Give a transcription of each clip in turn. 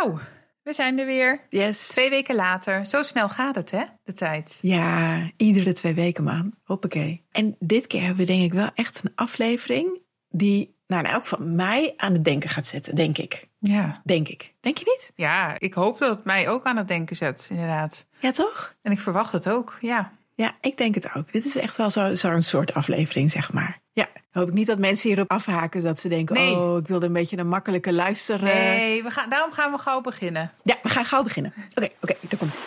Nou, we zijn er weer. Yes. Twee weken later. Zo snel gaat het, hè? De tijd. Ja, iedere twee weken, man. Hoppakee. En dit keer hebben we denk ik wel echt een aflevering die, nou, in elk geval mij aan het denken gaat zetten, denk ik. Ja. Denk ik. Denk je niet? Ja, ik hoop dat het mij ook aan het denken zet, inderdaad. Ja, toch? En ik verwacht het ook, ja. Ja, ik denk het ook. Dit is echt wel zo'n zo soort aflevering, zeg maar. Hoop ik niet dat mensen hierop afhaken dat ze denken: Nee. oh, ik wilde een beetje een makkelijke luister. eh. Nee, we gaan, daarom gaan we gauw beginnen. Ja, we gaan gauw beginnen. Oké, oké, daar komt ie.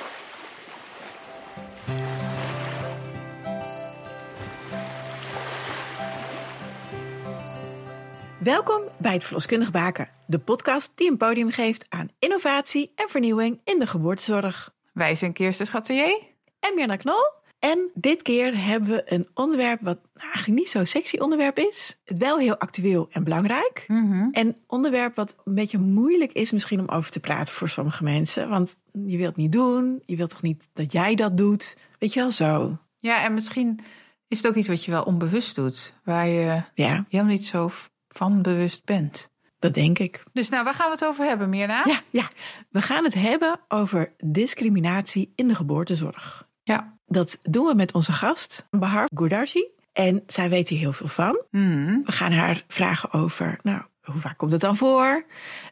Welkom bij het Verloskundig Baken, de podcast die een podium geeft aan innovatie en vernieuwing in de geboortezorg. Wij zijn Kirsten Schatelier. En Mirna Knol. En dit keer hebben we een onderwerp wat eigenlijk niet zo'n sexy onderwerp is. Wel heel actueel en belangrijk. Mhm. En onderwerp wat een beetje moeilijk is misschien om over te praten voor sommige mensen. Want je wilt het niet doen. Je wilt toch niet dat jij dat doet. Weet je wel zo. Ja, en misschien is het ook iets wat je wel onbewust doet. Waar je Ja, helemaal niet zo van bewust bent. dat denk ik. Dus nou, waar gaan we het over hebben, Mirna? Ja, ja. We gaan het hebben over discriminatie in de geboortezorg. Ja. Dat doen we met onze gast, Bahar Goudarzi. En zij weet hier heel veel van. Mhm. We gaan haar vragen over, nou, hoe vaak komt het dan voor?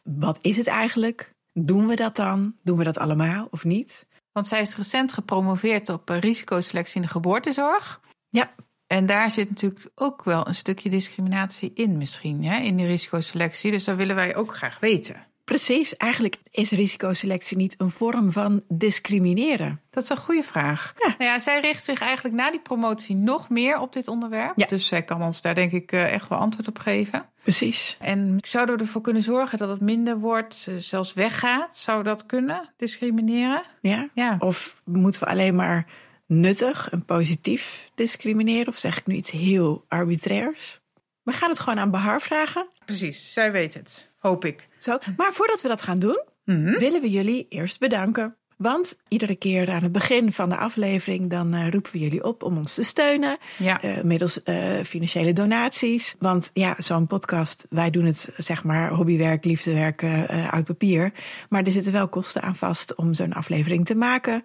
Wat is het eigenlijk? Doen we dat dan? Doen we dat allemaal of niet? Want zij is recent gepromoveerd op eh, risicoselectie in de geboortezorg. Ja, En daar zit natuurlijk ook wel een stukje discriminatie in misschien, hè, in die risicoselectie. Dus dat willen wij ook graag weten. Precies. Eigenlijk is risicoselectie niet een vorm van discrimineren. Dat is een goede vraag. Ja. Nou ja, zij richt zich eigenlijk na die promotie nog meer op dit onderwerp. Ja. Dus zij kan ons daar denk ik eh, echt wel antwoord op geven. Precies. En zouden we ervoor kunnen zorgen dat het minder wordt, eh, zelfs weggaat? Zou dat kunnen, discrimineren? Ja? Ja. Of moeten we alleen maar nuttig en positief discrimineren? Of zeg ik nu iets heel arbitrairs? We gaan het gewoon aan Bahar vragen. Precies, zij weet het. Hoop ik. Zo. Maar voordat we dat gaan doen, Mhm. willen we jullie eerst bedanken. Want iedere keer aan het begin van de aflevering, dan eh, roepen we jullie op om ons te steunen. Ja. eh, middels eh, financiële donaties. Want ja, zo'n podcast, wij doen het zeg maar hobbywerk, liefdewerk uit papier. Maar er zitten wel kosten aan vast om zo'n aflevering te maken.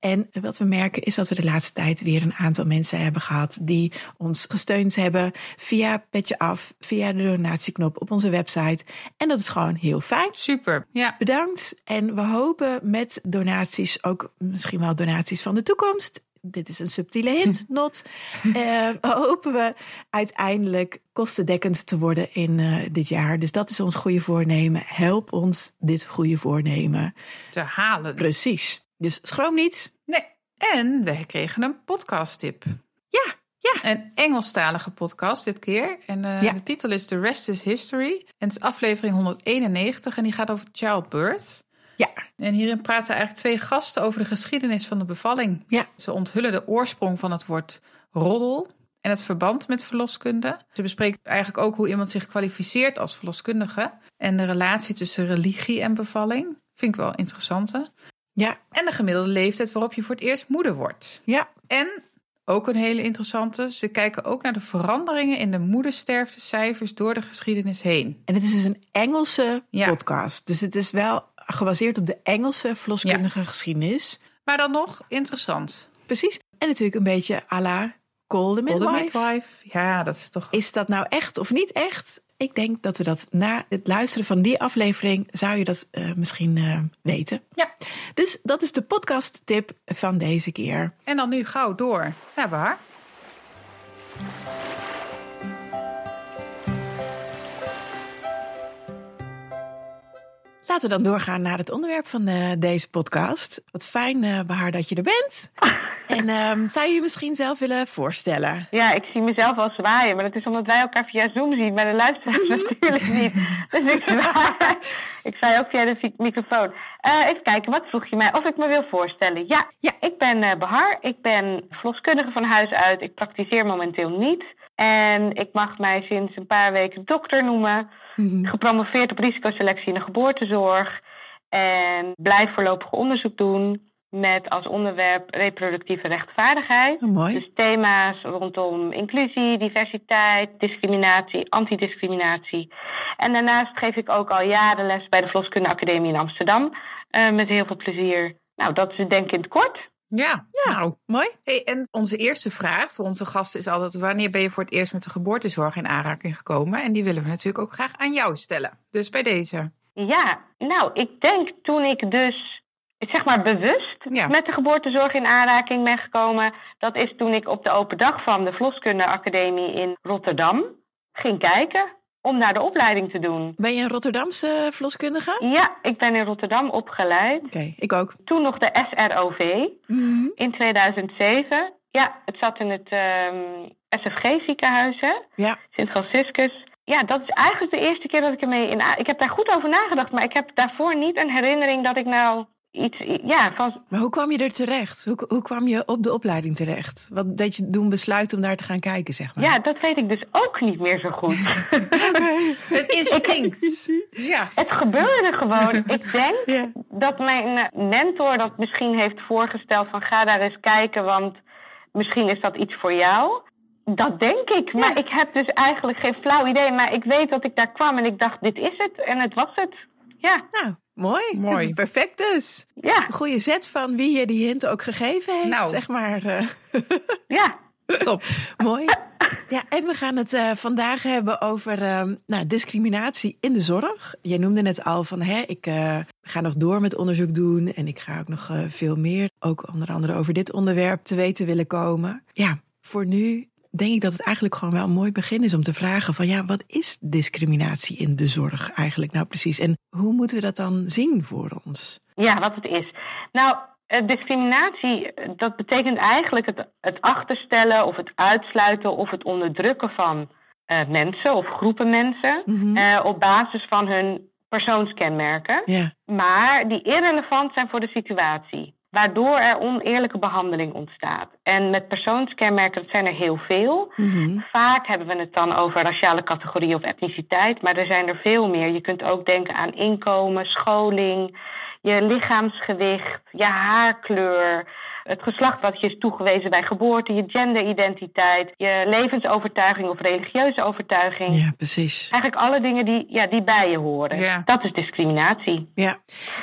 En wat we merken is dat we de laatste tijd weer een aantal mensen hebben gehad die ons gesteund hebben via Petje Af, via de donatieknop op onze website. En dat is gewoon heel fijn. Super. Ja. Bedankt. En we hopen met donaties, ook misschien wel donaties van de toekomst. Dit is een subtiele hint, not. Eh, hopen we uiteindelijk kostendekkend te worden in eh, dit jaar. Dus dat is ons goede voornemen. Help ons dit goede voornemen. Te halen. Precies. Dus schroom niet. Nee. En we kregen een podcasttip. Ja, ja. Een Engelstalige podcast dit keer. En eh, Ja. de titel is The Rest is History. En het is aflevering 191 en die gaat over childbirth. Ja, En hierin praten eigenlijk twee gasten over de geschiedenis van de bevalling. ja, Ze onthullen de oorsprong van het woord roddel en het verband met verloskunde. Ze bespreken eigenlijk ook hoe iemand zich kwalificeert als verloskundige en de relatie tussen religie en bevalling. Vind ik wel interessant. hè? Ja, En de gemiddelde leeftijd waarop je voor het eerst moeder wordt. ja. En ook een hele interessante, ze kijken ook naar de veranderingen in de moedersterftecijfers door de geschiedenis heen. En het is dus een Engelse Ja. podcast. Dus het is wel gebaseerd op de Engelse verloskundige geschiedenis. Maar dan nog interessant. Precies. En natuurlijk een beetje à la Call the Call the Midwife. midwife. Ja, dat is toch Is dat nou echt of niet echt? Ik denk dat we dat na het luisteren van die aflevering zou je dat eh, misschien eh, weten. Ja. Dus dat is de podcast tip van deze keer. En dan nu gauw door naar waar? Laten we dan doorgaan naar het onderwerp van eh, deze podcast. Wat fijn, eh Bahar, dat je er bent. En ehm, zou je je misschien zelf willen voorstellen? Ja, ik zie mezelf al zwaaien, maar dat is omdat wij elkaar via Zoom zien, maar de luisteraars natuurlijk niet. Dus ik zwaai, ik zwaai ook via de microfoon. Eh, even kijken, wat vroeg je mij? Of ik me wil voorstellen? Ja, Ja. ik ben eh, Behar, ik ben verloskundige van huis uit. Ik praktiseer momenteel niet. En ik mag mij sinds een paar weken dokter noemen. Gepromoveerd op risicoselectie in de geboortezorg. En blijf voorlopig onderzoek doen. Met als onderwerp reproductieve rechtvaardigheid. Oh, mooi. Dus thema's rondom inclusie, diversiteit, discriminatie, antidiscriminatie. En daarnaast geef ik ook al jaren les bij de Verloskunde Academie in Amsterdam. eh, met heel veel plezier. Nou, dat is denk ik in het kort. Ja, Ja. nou. Mooi. Hey, en onze eerste vraag voor onze gasten is altijd: wanneer ben je voor het eerst met de geboortezorg in aanraking gekomen? En die willen we natuurlijk ook graag aan jou stellen. Dus bij deze. Ja, nou, ik denk toen ik dus, zeg maar bewust Ja. met de geboortezorg in aanraking ben gekomen. Dat is toen ik op de open dag van de Verloskunde Academie in Rotterdam ging kijken om naar de opleiding te doen. Ben je een Rotterdamse verloskundige? Oké, Ja, ik ben in Rotterdam opgeleid. ik ook. Toen nog de SROV Mhm. in 2007. Ja, het zat in het ehm, SFG-ziekenhuis, hè? Ja. Sint-Franciscus. Ja, dat is eigenlijk de eerste keer dat ik ermee in. Ik heb daar goed over nagedacht, maar ik heb daarvoor niet een herinnering dat ik nou iets. Ja, van. Maar hoe kwam je er terecht? Hoe, hoe kwam je op de opleiding terecht? Wat deed je doen besluit om daar te gaan kijken, zeg maar? Ja, dat weet ik dus ook niet meer zo goed. Het instinct. Ja. het gebeurde gewoon. Ik denk Ja. dat mijn eh, mentor dat misschien heeft voorgesteld van ga daar eens kijken, want misschien is dat iets voor jou. Dat denk ik, maar ik heb dus eigenlijk geen flauw idee. Maar ik weet dat ik daar kwam en ik dacht, dit is het. En het was het. Ja, Nou, mooi. Mooi. Perfect dus. ja, Een goede zet van wie je die hint ook gegeven heeft, Nou. zeg maar. eh, ja. Top. mooi. Ja, en we gaan het eh, vandaag hebben over ehm, nou, discriminatie in de zorg. Jij noemde net al van, hè, ik eh, ga nog door met onderzoek doen en ik ga ook nog eh, veel meer, ook onder andere over dit onderwerp, te weten willen komen. Ja, voor nu denk ik dat het eigenlijk gewoon wel een mooi begin is om te vragen van, ja, wat is discriminatie in de zorg eigenlijk nou precies? En hoe moeten we dat dan zien voor ons? Ja, wat het is. Nou, eh, discriminatie, eh, dat betekent eigenlijk het, het achterstellen of het uitsluiten of het onderdrukken van eh, mensen of groepen mensen Mhm. op basis van hun persoonskenmerken, Ja, maar die irrelevant zijn voor de situatie. Waardoor er oneerlijke behandeling ontstaat. En met persoonskenmerken, dat zijn er heel veel. Mhm. Vaak hebben we het dan over raciale categorie of etniciteit, maar er zijn er veel meer. Je kunt ook denken aan inkomen, scholing, je lichaamsgewicht, je haarkleur, het geslacht wat je is toegewezen bij geboorte, je genderidentiteit, je levensovertuiging of religieuze overtuiging. ja, precies. Eigenlijk alle dingen die, ja, die bij je horen. Ja. Dat is discriminatie. Ja,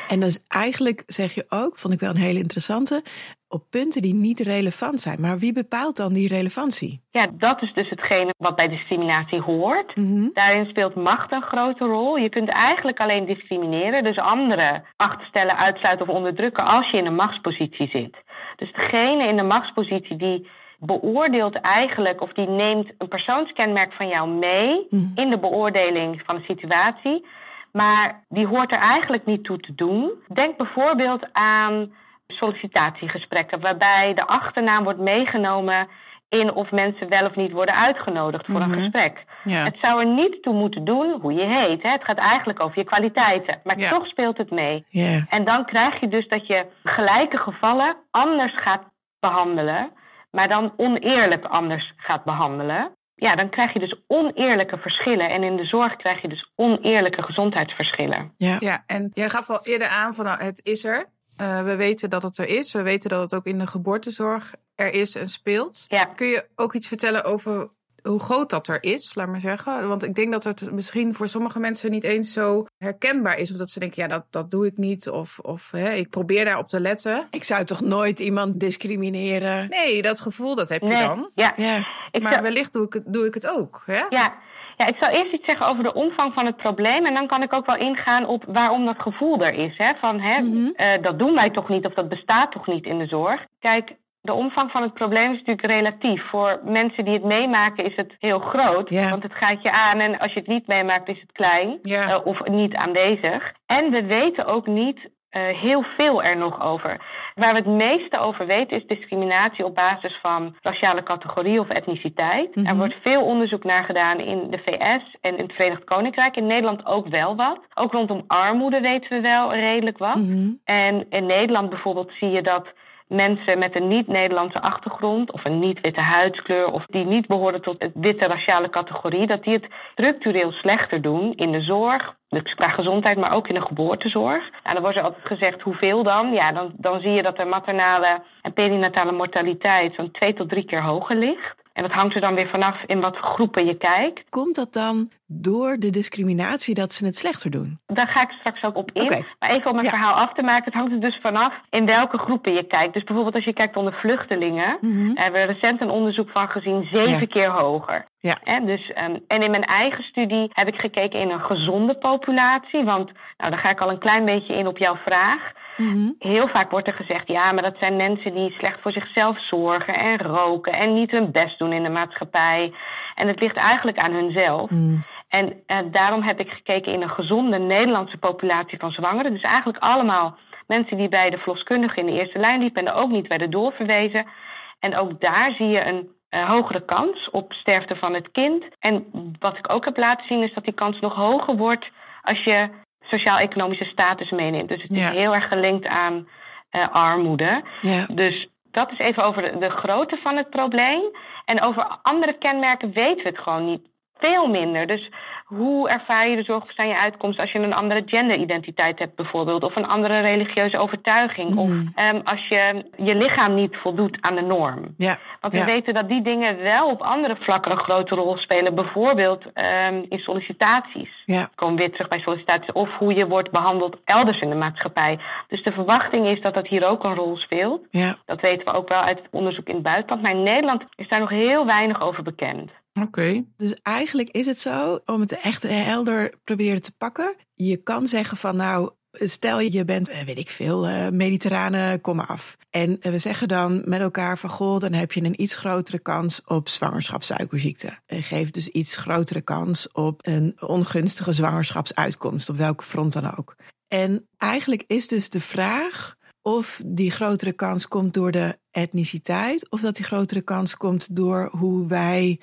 en dus eigenlijk zeg je ook, vond ik wel een hele interessante, op punten die niet relevant zijn. Maar wie bepaalt dan die relevantie? Ja, dat is dus hetgene wat bij discriminatie hoort. Mhm. Daarin speelt macht een grote rol. Je kunt eigenlijk alleen discrimineren, dus anderen achterstellen, uitsluiten of onderdrukken als je in een machtspositie zit. Dus degene in de machtspositie die beoordeelt eigenlijk of die neemt een persoonskenmerk van jou mee Mhm. in de beoordeling van de situatie, maar die hoort er eigenlijk niet toe te doen. Denk bijvoorbeeld aan sollicitatiegesprekken waarbij de achternaam wordt meegenomen in of mensen wel of niet worden uitgenodigd voor Mhm. een gesprek. Ja. Het zou er niet toe moeten doen hoe je heet. Hè? Het gaat eigenlijk over je kwaliteiten. Maar Ja. toch speelt het mee. Ja, En dan krijg je dus dat je gelijke gevallen anders gaat behandelen, maar dan oneerlijk anders gaat behandelen. Ja, dan krijg je dus oneerlijke verschillen. En in de zorg krijg je dus oneerlijke gezondheidsverschillen. ja. Ja, en jij gaf al eerder aan van nou, het is er. Eh, we weten dat het er is. We weten dat het ook in de geboortezorg er is en speelt. Ja. Kun je ook iets vertellen over hoe groot dat er is, laat maar zeggen? Want ik denk dat het misschien voor sommige mensen niet eens zo herkenbaar is. Of dat ze denken, ja, dat, dat doe ik niet. Of, of hè, ik probeer daarop te letten. Ik zou toch nooit iemand discrimineren? Nee, dat gevoel, dat heb je Nee, dan. Ja, Ja, Maar zou- wellicht doe ik het, doe ik het ook. Hè? Ja. Ja, ik zal eerst iets zeggen over de omvang van het probleem. En dan kan ik ook wel ingaan op waarom dat gevoel er is. Hè? Van hè, Mhm. eh, dat doen wij toch niet of dat bestaat toch niet in de zorg. Kijk, de omvang van het probleem is natuurlijk relatief. Voor mensen die het meemaken is het heel groot. Want het gaat je aan en als je het niet meemaakt is het klein. Eh, of niet aanwezig. En we weten ook niet heel veel er nog over. Waar we het meeste over weten is discriminatie op basis van raciale categorie of etniciteit. Mhm. Er wordt veel onderzoek naar gedaan in de VS en in het Verenigd Koninkrijk. In Nederland ook wel wat. Ook rondom armoede weten we wel redelijk wat. Mhm. En in Nederland bijvoorbeeld zie je dat mensen met een niet-Nederlandse achtergrond of een niet-witte huidskleur of die niet behoren tot het witte raciale categorie, dat die het structureel slechter doen in de zorg, dus qua gezondheid, maar ook in de geboortezorg. Nou, dan wordt er altijd gezegd hoeveel dan? Ja, dan, dan zie je dat de maternale en perinatale mortaliteit zo'n twee tot drie keer hoger ligt. En dat hangt er dan weer vanaf in wat groepen je kijkt. Komt dat dan door de discriminatie dat ze het slechter doen? Daar ga ik straks ook op in. Maar even om mijn Ja. verhaal af te maken. Het hangt er dus vanaf in welke groepen je kijkt. Dus bijvoorbeeld als je kijkt onder vluchtelingen. Mhm. hebben we recent een onderzoek van gezien zeven Ja. keer hoger. Ja. Hè, dus, ehm, en in mijn eigen studie heb ik gekeken in een gezonde populatie. Want nou, daar ga ik al een klein beetje in op jouw vraag. Mhm. Heel vaak wordt er gezegd, ja, maar dat zijn mensen die slecht voor zichzelf zorgen en roken en niet hun best doen in de maatschappij. En het ligt eigenlijk aan hunzelf. Mm. En eh, daarom heb ik gekeken in een gezonde Nederlandse populatie van zwangeren. Dus eigenlijk allemaal mensen die bij de verloskundige in de eerste lijn liepen en ook niet werden doorverwezen. En ook daar zie je een eh, hogere kans op sterfte van het kind. En wat ik ook heb laten zien is dat die kans nog hoger wordt als je sociaal-economische status meeneemt. Dus het Ja. is heel erg gelinkt aan eh, armoede. Ja. Dus dat is even over de, de grootte van het probleem. En over andere kenmerken weten we het gewoon niet. Veel minder. Dus hoe ervaar je de zorgverstaan je uitkomst als je een andere genderidentiteit hebt bijvoorbeeld, of een andere religieuze overtuiging, of Mm. ehm, als je je lichaam niet voldoet aan de norm. Ja. Want we Ja. weten dat die dingen wel op andere vlakken een grote rol spelen, bijvoorbeeld ehm, in sollicitaties. Ja. Ik kom weer terug bij sollicitaties, of hoe je wordt behandeld elders in de maatschappij. Dus de verwachting is dat dat hier ook een rol speelt. Ja. Dat weten we ook wel uit het onderzoek in het buitenland. Maar in Nederland is daar nog heel weinig over bekend. Oké. Dus eigenlijk is het zo, om het echt helder proberen te pakken. Je kan zeggen van nou, stel je bent, eh, weet ik veel, eh, mediterrane, kom af. En eh, we zeggen dan met elkaar van goh, dan heb je een iets grotere kans op zwangerschapssuikerziekte. En geeft dus iets grotere kans op een ongunstige zwangerschapsuitkomst, op welke front dan ook. En eigenlijk is dus de vraag of die grotere kans komt door de etniciteit, of dat die grotere kans komt door hoe wij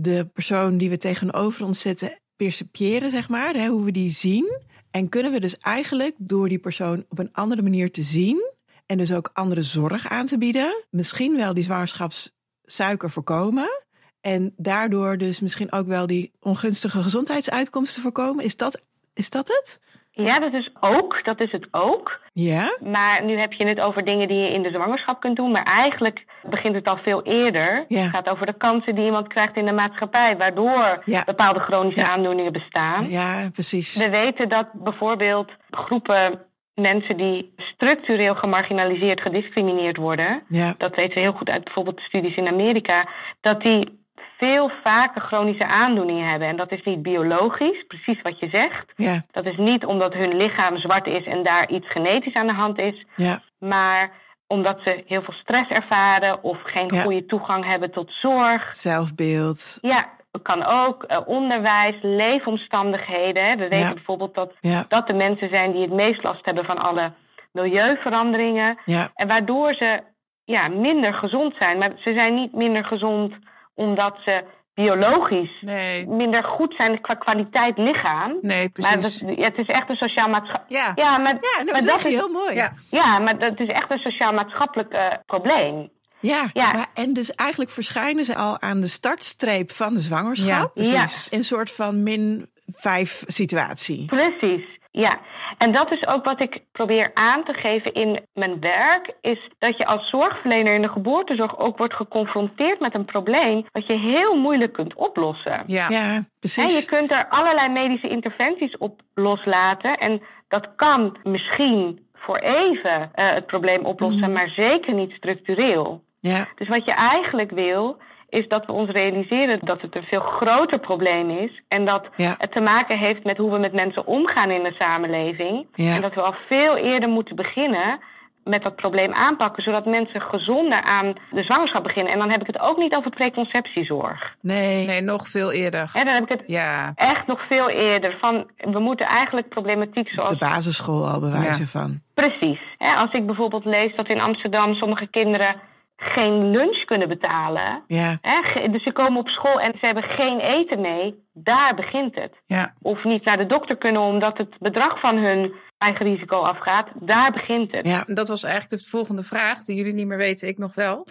de persoon die we tegenover ons zetten percepiëren, zeg maar, hè, hoe we die zien. En kunnen we dus eigenlijk door die persoon op een andere manier te zien en dus ook andere zorg aan te bieden, misschien wel die zwangerschapssuiker voorkomen en daardoor dus misschien ook wel die ongunstige gezondheidsuitkomsten voorkomen. Is dat, is dat het? Ja, dat is ook. Dat is het ook. Ja? Maar nu heb je het over dingen die je in de zwangerschap kunt doen. Maar eigenlijk begint het al veel eerder. Ja. Het gaat over de kansen die iemand krijgt in de maatschappij. Waardoor Ja. bepaalde chronische Ja. aandoeningen bestaan. Ja, precies. We weten dat bijvoorbeeld groepen mensen die structureel gemarginaliseerd, gediscrimineerd worden. Dat weten we heel goed uit bijvoorbeeld studies in Amerika, dat die veel vaker chronische aandoeningen hebben. En dat is niet biologisch, precies wat je zegt. ja, Dat is niet omdat hun lichaam zwart is en daar iets genetisch aan de hand is, ja, maar omdat ze heel veel stress ervaren of geen Ja. goede toegang hebben tot zorg. zelfbeeld. Ja, kan ook eh, onderwijs, leefomstandigheden. We weten bijvoorbeeld dat dat de mensen zijn die het meest last hebben van alle milieuveranderingen. En waardoor ze ja, minder gezond zijn. Maar ze zijn niet minder gezond omdat ze biologisch Nee, minder goed zijn qua kwaliteit lichaam. nee, Maar dat, precies. ja, het is echt een sociaal maatschappelijk. Ja, Ja, maar, ja nou, maar dat is, heel mooi. ja. ja, maar dat is echt een sociaal-maatschappelijk eh, probleem. Ja, Ja. Maar, en dus eigenlijk verschijnen ze al aan de startstreep van de Ja, zwangerschap. precies. In een soort van min vijf situatie. Precies, ja. En dat is ook wat ik probeer aan te geven in mijn werk, is dat je als zorgverlener in de geboortezorg ook wordt geconfronteerd met een probleem wat je heel moeilijk kunt oplossen. Ja, Ja, En precies. je kunt er allerlei medische interventies op loslaten. En dat kan misschien voor even eh, het probleem oplossen, Mhm. maar zeker niet structureel. Ja, Dus wat je eigenlijk wil, is dat we ons realiseren dat het een veel groter probleem is. En dat Ja. het te maken heeft met hoe we met mensen omgaan in de samenleving. Ja. En dat we al veel eerder moeten beginnen met dat probleem aanpakken, zodat mensen gezonder aan de zwangerschap beginnen. En dan heb ik het ook niet over preconceptiezorg. nee. nee, nog veel eerder. Hè, dan heb ik het Ja, echt nog veel eerder. Van, we moeten eigenlijk problematiek De zoals... basisschool al bewijzen van. Precies. Hè, als ik bijvoorbeeld lees dat in Amsterdam sommige kinderen geen lunch kunnen betalen. Ja, Hè, dus ze komen op school en ze hebben geen eten mee. Daar begint het. ja, Of niet naar de dokter kunnen omdat het bedrag van hun eigen risico afgaat. Daar begint het. Ja, dat was eigenlijk de volgende vraag, die jullie niet meer weten, ik nog wel.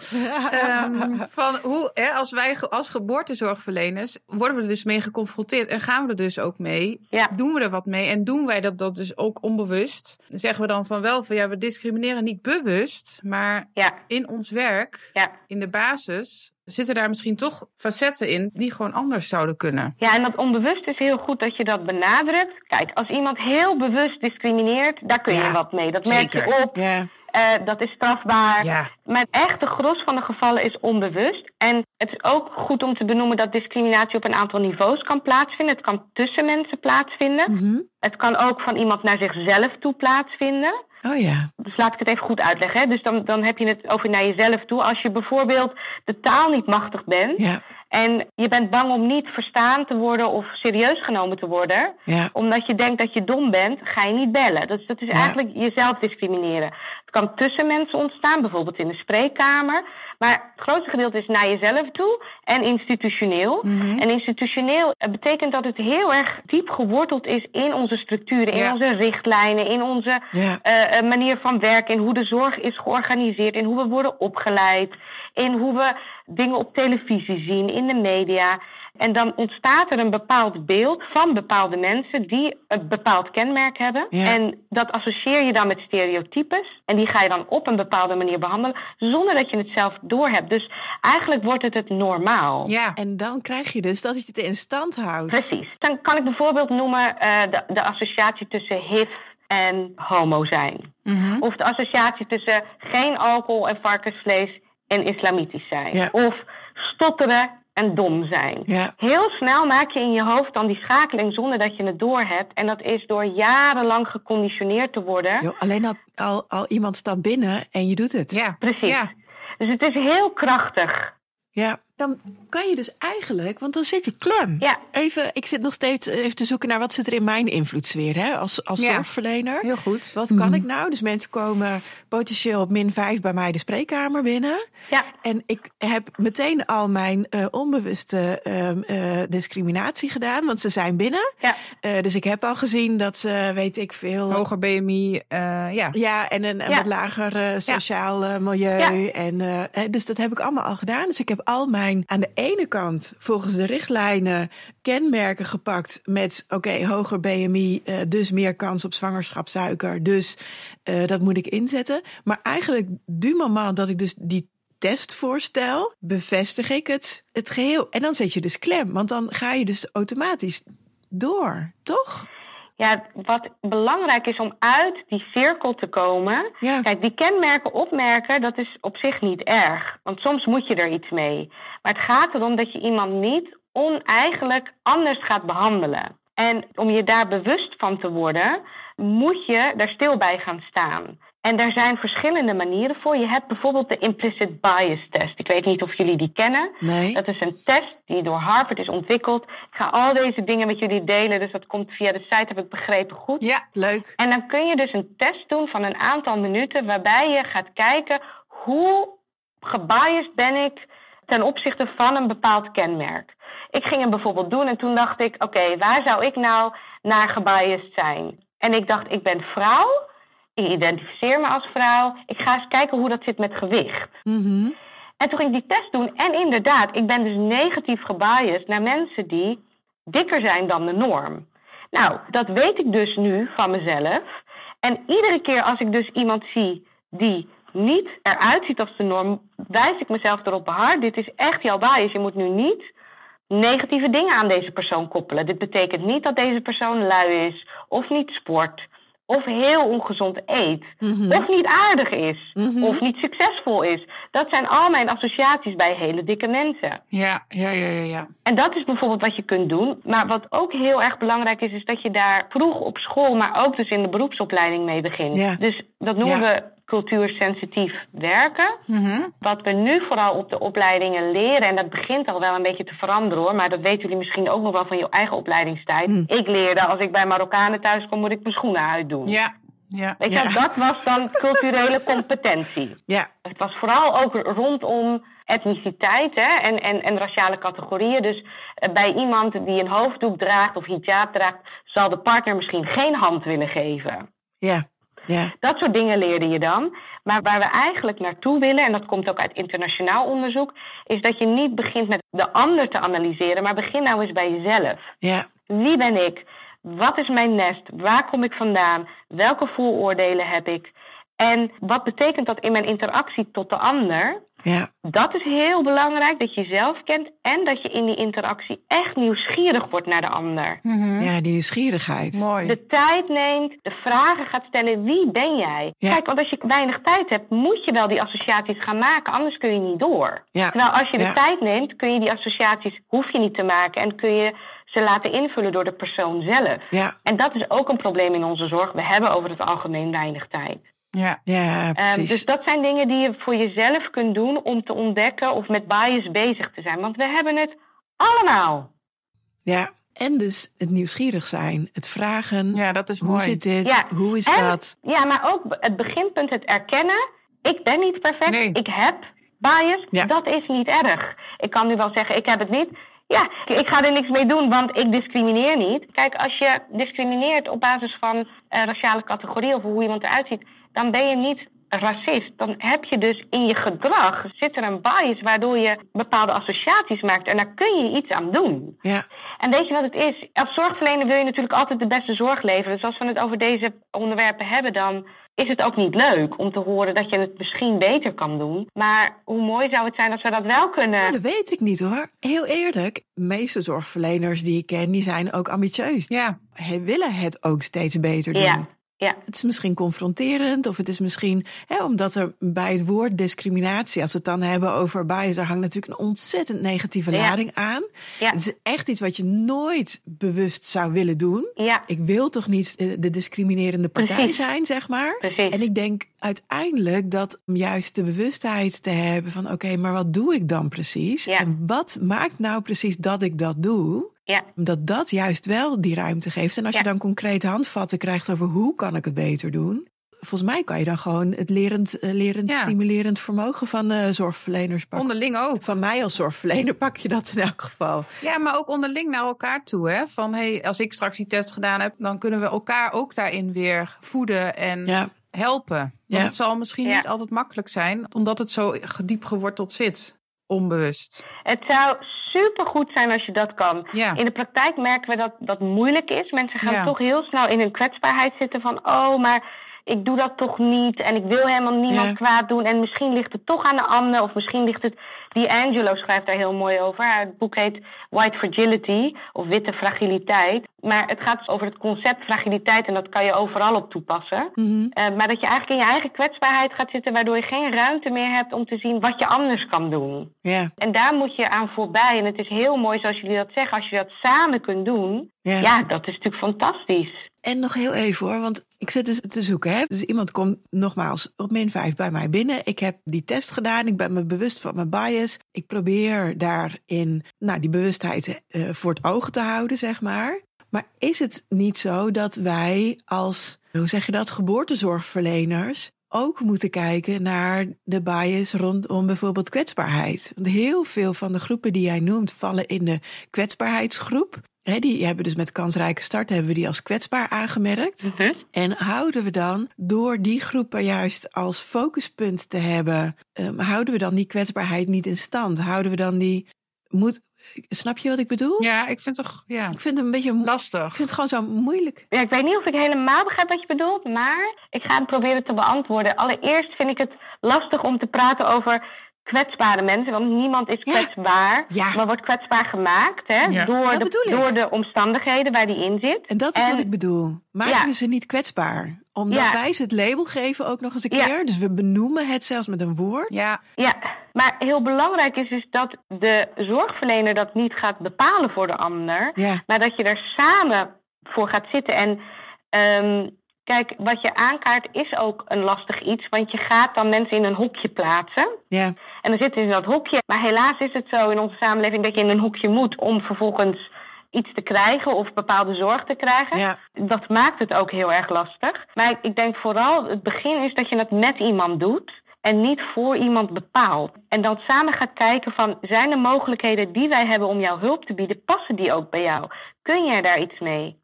um, van hoe, hè, als wij als geboortezorgverleners worden we er dus mee geconfronteerd en gaan we er dus ook mee? Ja. Doen we er wat mee en doen wij dat, dat dus ook onbewust? Dan zeggen we dan van wel van ja, we discrimineren niet bewust, maar ja. in ons werk, ja. in de basis, zitten daar misschien toch facetten in die gewoon anders zouden kunnen. Ja, en dat onbewust is heel goed dat je dat benadrukt. Kijk, als iemand heel bewust discrimineert, daar kun je Ja, wat mee. Dat zeker. merk je op. Ja. Eh, dat is strafbaar. Ja. Maar het echte gros van de gevallen is onbewust. En het is ook goed om te benoemen dat discriminatie op een aantal niveaus kan plaatsvinden. Het kan tussen mensen plaatsvinden. Mhm. Het kan ook van iemand naar zichzelf toe plaatsvinden. Oh ja. Dus laat ik het even goed uitleggen. Hè? Dus dan, dan heb je het over naar jezelf toe. Als je bijvoorbeeld de taal niet machtig bent. Ja. En je bent bang om niet verstaan te worden of serieus genomen te worden. Ja. Omdat je denkt dat je dom bent, ga je niet bellen. Dat, is- dat is Ja. eigenlijk jezelf discrimineren. Het kan tussen mensen ontstaan, bijvoorbeeld in de spreekkamer. Maar het grootste gedeelte is naar jezelf toe en institutioneel. Mhm. En institutioneel betekent dat het heel erg diep geworteld is in onze structuren, in Ja. onze richtlijnen, in onze Ja. eh, eh, manier van werken, in hoe de zorg is georganiseerd, in hoe we worden opgeleid, in hoe we dingen op televisie zien, in de media. En dan ontstaat er een bepaald beeld van bepaalde mensen die een bepaald kenmerk hebben. Ja. En dat associeer je dan met stereotypes. En die ga je dan op een bepaalde manier behandelen, zonder dat je het zelf doorhebt. Dus eigenlijk wordt het het normaal. Ja. En dan krijg je dus dat je het in stand houdt. Precies. Dan kan ik bijvoorbeeld noemen eh, de, de associatie tussen HIV en homo zijn. Mhm. Of de associatie tussen geen alcohol en varkensvlees en islamitisch zijn. Ja. Of stotteren en dom zijn. Ja. Heel snel maak je in je hoofd dan die schakeling zonder dat je het doorhebt. En dat is door jarenlang geconditioneerd te worden. Alleen al, al, al iemand staat binnen en je doet het. Ja. Precies. Ja. Dus het is heel krachtig. Ja, dan kan je dus eigenlijk, want dan zit je klem. Ja. Even, ik zit nog steeds even te zoeken naar wat zit er in mijn invloedssfeer hè, als, als Ja. zorgverlener. Heel goed. Wat kan ik nou? Dus mensen komen potentieel op min 5 bij mij de spreekkamer binnen. Ja. En ik heb meteen al mijn eh, onbewuste ehm, eh, discriminatie gedaan, want ze zijn binnen. Ja. Eh, dus ik heb al gezien dat ze, weet ik veel. Hoger BMI, eh, ja. Ja, en een, een Ja. wat lager eh, sociaal eh, milieu. Ja. En, eh, eh, dus dat heb ik allemaal al gedaan. Dus ik heb al mijn, aan de ene kant, volgens de richtlijnen, kenmerken gepakt met, oké, hoger BMI, eh, dus meer kans op zwangerschapssuiker. Dus eh, dat moet ik inzetten. Maar eigenlijk, du moment dat ik dus die test voorstel, bevestig ik het, het geheel. En dan zet je dus klem, want dan ga je dus automatisch door, toch? Ja, wat belangrijk is om uit die cirkel te komen. Ja. Kijk, die kenmerken opmerken, dat is op zich niet erg. Want soms moet je er iets mee. Maar het gaat erom dat je iemand niet oneigenlijk anders gaat behandelen. En om je daar bewust van te worden, moet je daar stil bij gaan staan. En daar zijn verschillende manieren voor. Je hebt bijvoorbeeld de implicit bias test. Ik weet niet of jullie die kennen. Nee. Dat is een test die door Harvard is ontwikkeld. Ik ga al deze dingen met jullie delen, dus dat komt via de site, heb ik begrepen goed. Ja. Leuk. En dan kun je dus een test doen van een aantal minuten waarbij je gaat kijken hoe gebiased ben ik ten opzichte van een bepaald kenmerk. Ik ging hem bijvoorbeeld doen en toen dacht ik, oké, waar zou ik nou naar gebiased zijn? En ik dacht, ik ben vrouw, ik identificeer me als vrouw, ik ga eens kijken hoe dat zit met gewicht. Mhm. En toen ging ik die test doen. En inderdaad, ik ben dus negatief gebiased naar mensen die dikker zijn dan de norm. Nou, dat weet ik dus nu van mezelf. En iedere keer als ik dus iemand zie die niet eruit ziet als de norm, wijs ik mezelf erop behaard. Dit is echt jouw bias. Je moet nu niet negatieve dingen aan deze persoon koppelen. Dit betekent niet dat deze persoon lui is, of niet sport, of heel ongezond eet, Mhm. of niet aardig is, Mhm. of niet succesvol is. Dat zijn al mijn associaties bij hele dikke mensen. Ja, ja, ja, ja, ja. En dat is bijvoorbeeld wat je kunt doen. Maar wat ook heel erg belangrijk is, is dat je daar vroeg op school, maar ook dus in de beroepsopleiding mee begint. Ja. Dus dat noemen Ja. we cultuursensitief werken. Mhm. Wat we nu vooral op de opleidingen leren, en dat begint al wel een beetje te veranderen hoor, maar dat weten jullie misschien ook nog wel van je eigen opleidingstijd. Hm. Ik leerde als ik bij Marokkanen thuis kom, moet ik mijn schoenen uitdoen. Ja, ja. Weet je, Ja. dat was dan culturele competentie. Ja, Het was vooral ook rondom etniciteit hè, en, en, en raciale categorieën. Dus eh, bij iemand die een hoofddoek draagt of hijab draagt, zal de partner misschien geen hand willen geven. Ja, ja. Dat soort dingen leerde je dan. Maar waar we eigenlijk naartoe willen, en dat komt ook uit internationaal onderzoek, is dat je niet begint met de ander te analyseren, maar begin nou eens bij jezelf. Ja, Wie ben ik? Wat is mijn nest? Waar kom ik vandaan? Welke vooroordelen heb ik? En wat betekent dat in mijn interactie tot de ander? Ja, Dat is heel belangrijk, dat je jezelf kent en dat je in die interactie echt nieuwsgierig wordt naar de ander. Mhm. ja, die nieuwsgierigheid. Mooi. De tijd neemt, de vragen gaat stellen, wie ben jij? Ja. Kijk, want als je weinig tijd hebt, moet je wel die associaties gaan maken, anders kun je niet door. Ja, Terwijl als je de Ja. tijd neemt, kun je die associaties, hoef je niet te maken en kun je ze laten invullen door de persoon zelf. ja, En dat is ook een probleem in onze zorg. We hebben over het algemeen weinig tijd. Ja. ja, Ehm, precies. dus dat zijn dingen die je voor jezelf kunt doen om te ontdekken of met bias bezig te zijn. Want we hebben het allemaal. Ja, en dus het nieuwsgierig zijn, het vragen. ja, dat is Hoe mooi. zit dit? Ja, Hoe is en- dat? Ja, maar ook het beginpunt, het erkennen. Ik ben niet perfect. Nee. Ik heb bias. Ja. Dat is niet erg. Ik kan nu wel zeggen, ik heb het niet. Ja, ik- ik ga er niks mee doen, want ik discrimineer niet. Kijk, als je discrimineert op basis van eh, raciale categorie of hoe iemand eruit ziet, dan ben je niet racist. Dan heb je dus in je gedrag zit er een bias waardoor je bepaalde associaties maakt en daar kun je iets aan doen. Ja, En weet je wat het is? Als zorgverlener wil je natuurlijk altijd de beste zorg leveren. Dus als we het over deze onderwerpen hebben, dan is het ook niet leuk om te horen dat je het misschien beter kan doen. Maar hoe mooi zou het zijn als we dat wel kunnen? Nou, dat weet ik niet hoor. Heel eerlijk, de meeste zorgverleners die ik ken, die zijn ook ambitieus. Ja, Hij willen het ook steeds beter doen. Ja, ja. Het is misschien confronterend, of het is misschien hè, omdat er bij het woord discriminatie, als we het dan hebben over bias, daar hangt natuurlijk een ontzettend negatieve Ja. lading aan. Ja. Het is echt iets wat je nooit bewust zou willen doen. Ja, Ik wil toch niet eh, de discriminerende partij Precies. zijn, zeg maar. precies. En ik denk uiteindelijk dat om juist de bewustheid te hebben van oké, maar wat doe ik dan precies? Ja. En wat maakt nou precies dat ik dat doe? Ja, Dat dat juist wel die ruimte geeft. En als Ja. je dan concreet handvatten krijgt over hoe kan ik het beter doen. Volgens mij kan je dan gewoon het lerend, eh, lerend Ja. stimulerend vermogen van de zorgverleners pakken. onderling ook. Van mij als zorgverlener pak je dat in elk geval. Ja, maar ook onderling naar elkaar toe. Hè? Van hey, als ik straks die test gedaan heb, dan kunnen we elkaar ook daarin weer voeden en Ja, helpen. Want Ja. het zal misschien Ja. niet altijd makkelijk zijn, omdat het zo diep geworteld zit. Onbewust. het zou supergoed zijn als je dat kan. Ja. In de praktijk merken we dat dat moeilijk is. Mensen gaan Ja. toch heel snel in hun kwetsbaarheid zitten van... oh, maar ik doe dat toch niet en ik wil helemaal niemand Ja. kwaad doen... en misschien ligt het toch aan de ander of misschien ligt het... Die Angelo schrijft daar heel mooi over. Haar boek heet White Fragility of Witte Fragiliteit. Maar het gaat over het concept fragiliteit en dat kan je overal op toepassen. Mhm. Eh, maar dat je eigenlijk in je eigen kwetsbaarheid gaat zitten... waardoor je geen ruimte meer hebt om te zien wat je anders kan doen. ja, En daar moet je aan voorbij. En het is heel mooi zoals jullie dat zeggen. Als je dat samen kunt doen, ja. ja, dat is natuurlijk fantastisch. En nog heel even hoor, want ik zit dus te zoeken. Hè? Dus iemand komt nogmaals op min 5 bij mij binnen. Ik heb die test gedaan. Ik ben me bewust van mijn bias. Ik probeer daarin nou, die bewustheid eh, voor het oog te houden, zeg maar. Maar is het niet zo dat wij als, hoe zeg je dat, geboortezorgverleners ook moeten kijken naar de bias rondom bijvoorbeeld kwetsbaarheid? Want heel veel van de groepen die jij noemt vallen in de kwetsbaarheidsgroep. Die hebben dus met kansrijke start hebben we die als kwetsbaar aangemerkt. En houden we dan door die groepen juist als focuspunt te hebben, ehm, houden we dan die kwetsbaarheid niet in stand? Houden we dan die. Moet, snap je wat ik bedoel? Ja, ik vind het toch ja, Ik vind het een beetje. mo- Ik lastig. vind het gewoon zo moeilijk. Ja, ik weet niet of ik helemaal begrijp wat je bedoelt, maar ik ga het proberen te beantwoorden. Allereerst vind ik het lastig om te praten over kwetsbare mensen, want niemand is kwetsbaar, Ja. maar wordt kwetsbaar gemaakt hè, Ja. door, Dat de, door de omstandigheden waar die in zit. En dat is En- wat ik bedoel. Maken Ja. we ze niet kwetsbaar? Omdat Ja. wij ze het label geven ook nog eens een Ja. keer. Dus we benoemen het zelfs met een woord. Ja, Ja, maar heel belangrijk is dus dat de zorgverlener dat niet gaat bepalen voor de ander, Ja, maar dat je er samen voor gaat zitten. En ehm, kijk, wat je aankaart is ook een lastig iets, want je gaat dan mensen in een hokje plaatsen. ja, En dan zitten ze in dat hokje. Maar helaas is het zo in onze samenleving dat je in een hokje moet om vervolgens iets te krijgen of bepaalde zorg te krijgen. ja, Dat maakt het ook heel erg lastig. Maar ik- denk vooral het begin is dat je het met iemand doet en niet voor iemand bepaalt. En dan samen gaat kijken van zijn er mogelijkheden die wij hebben om jou hulp te bieden, passen die ook bij jou? Kun jij daar iets mee?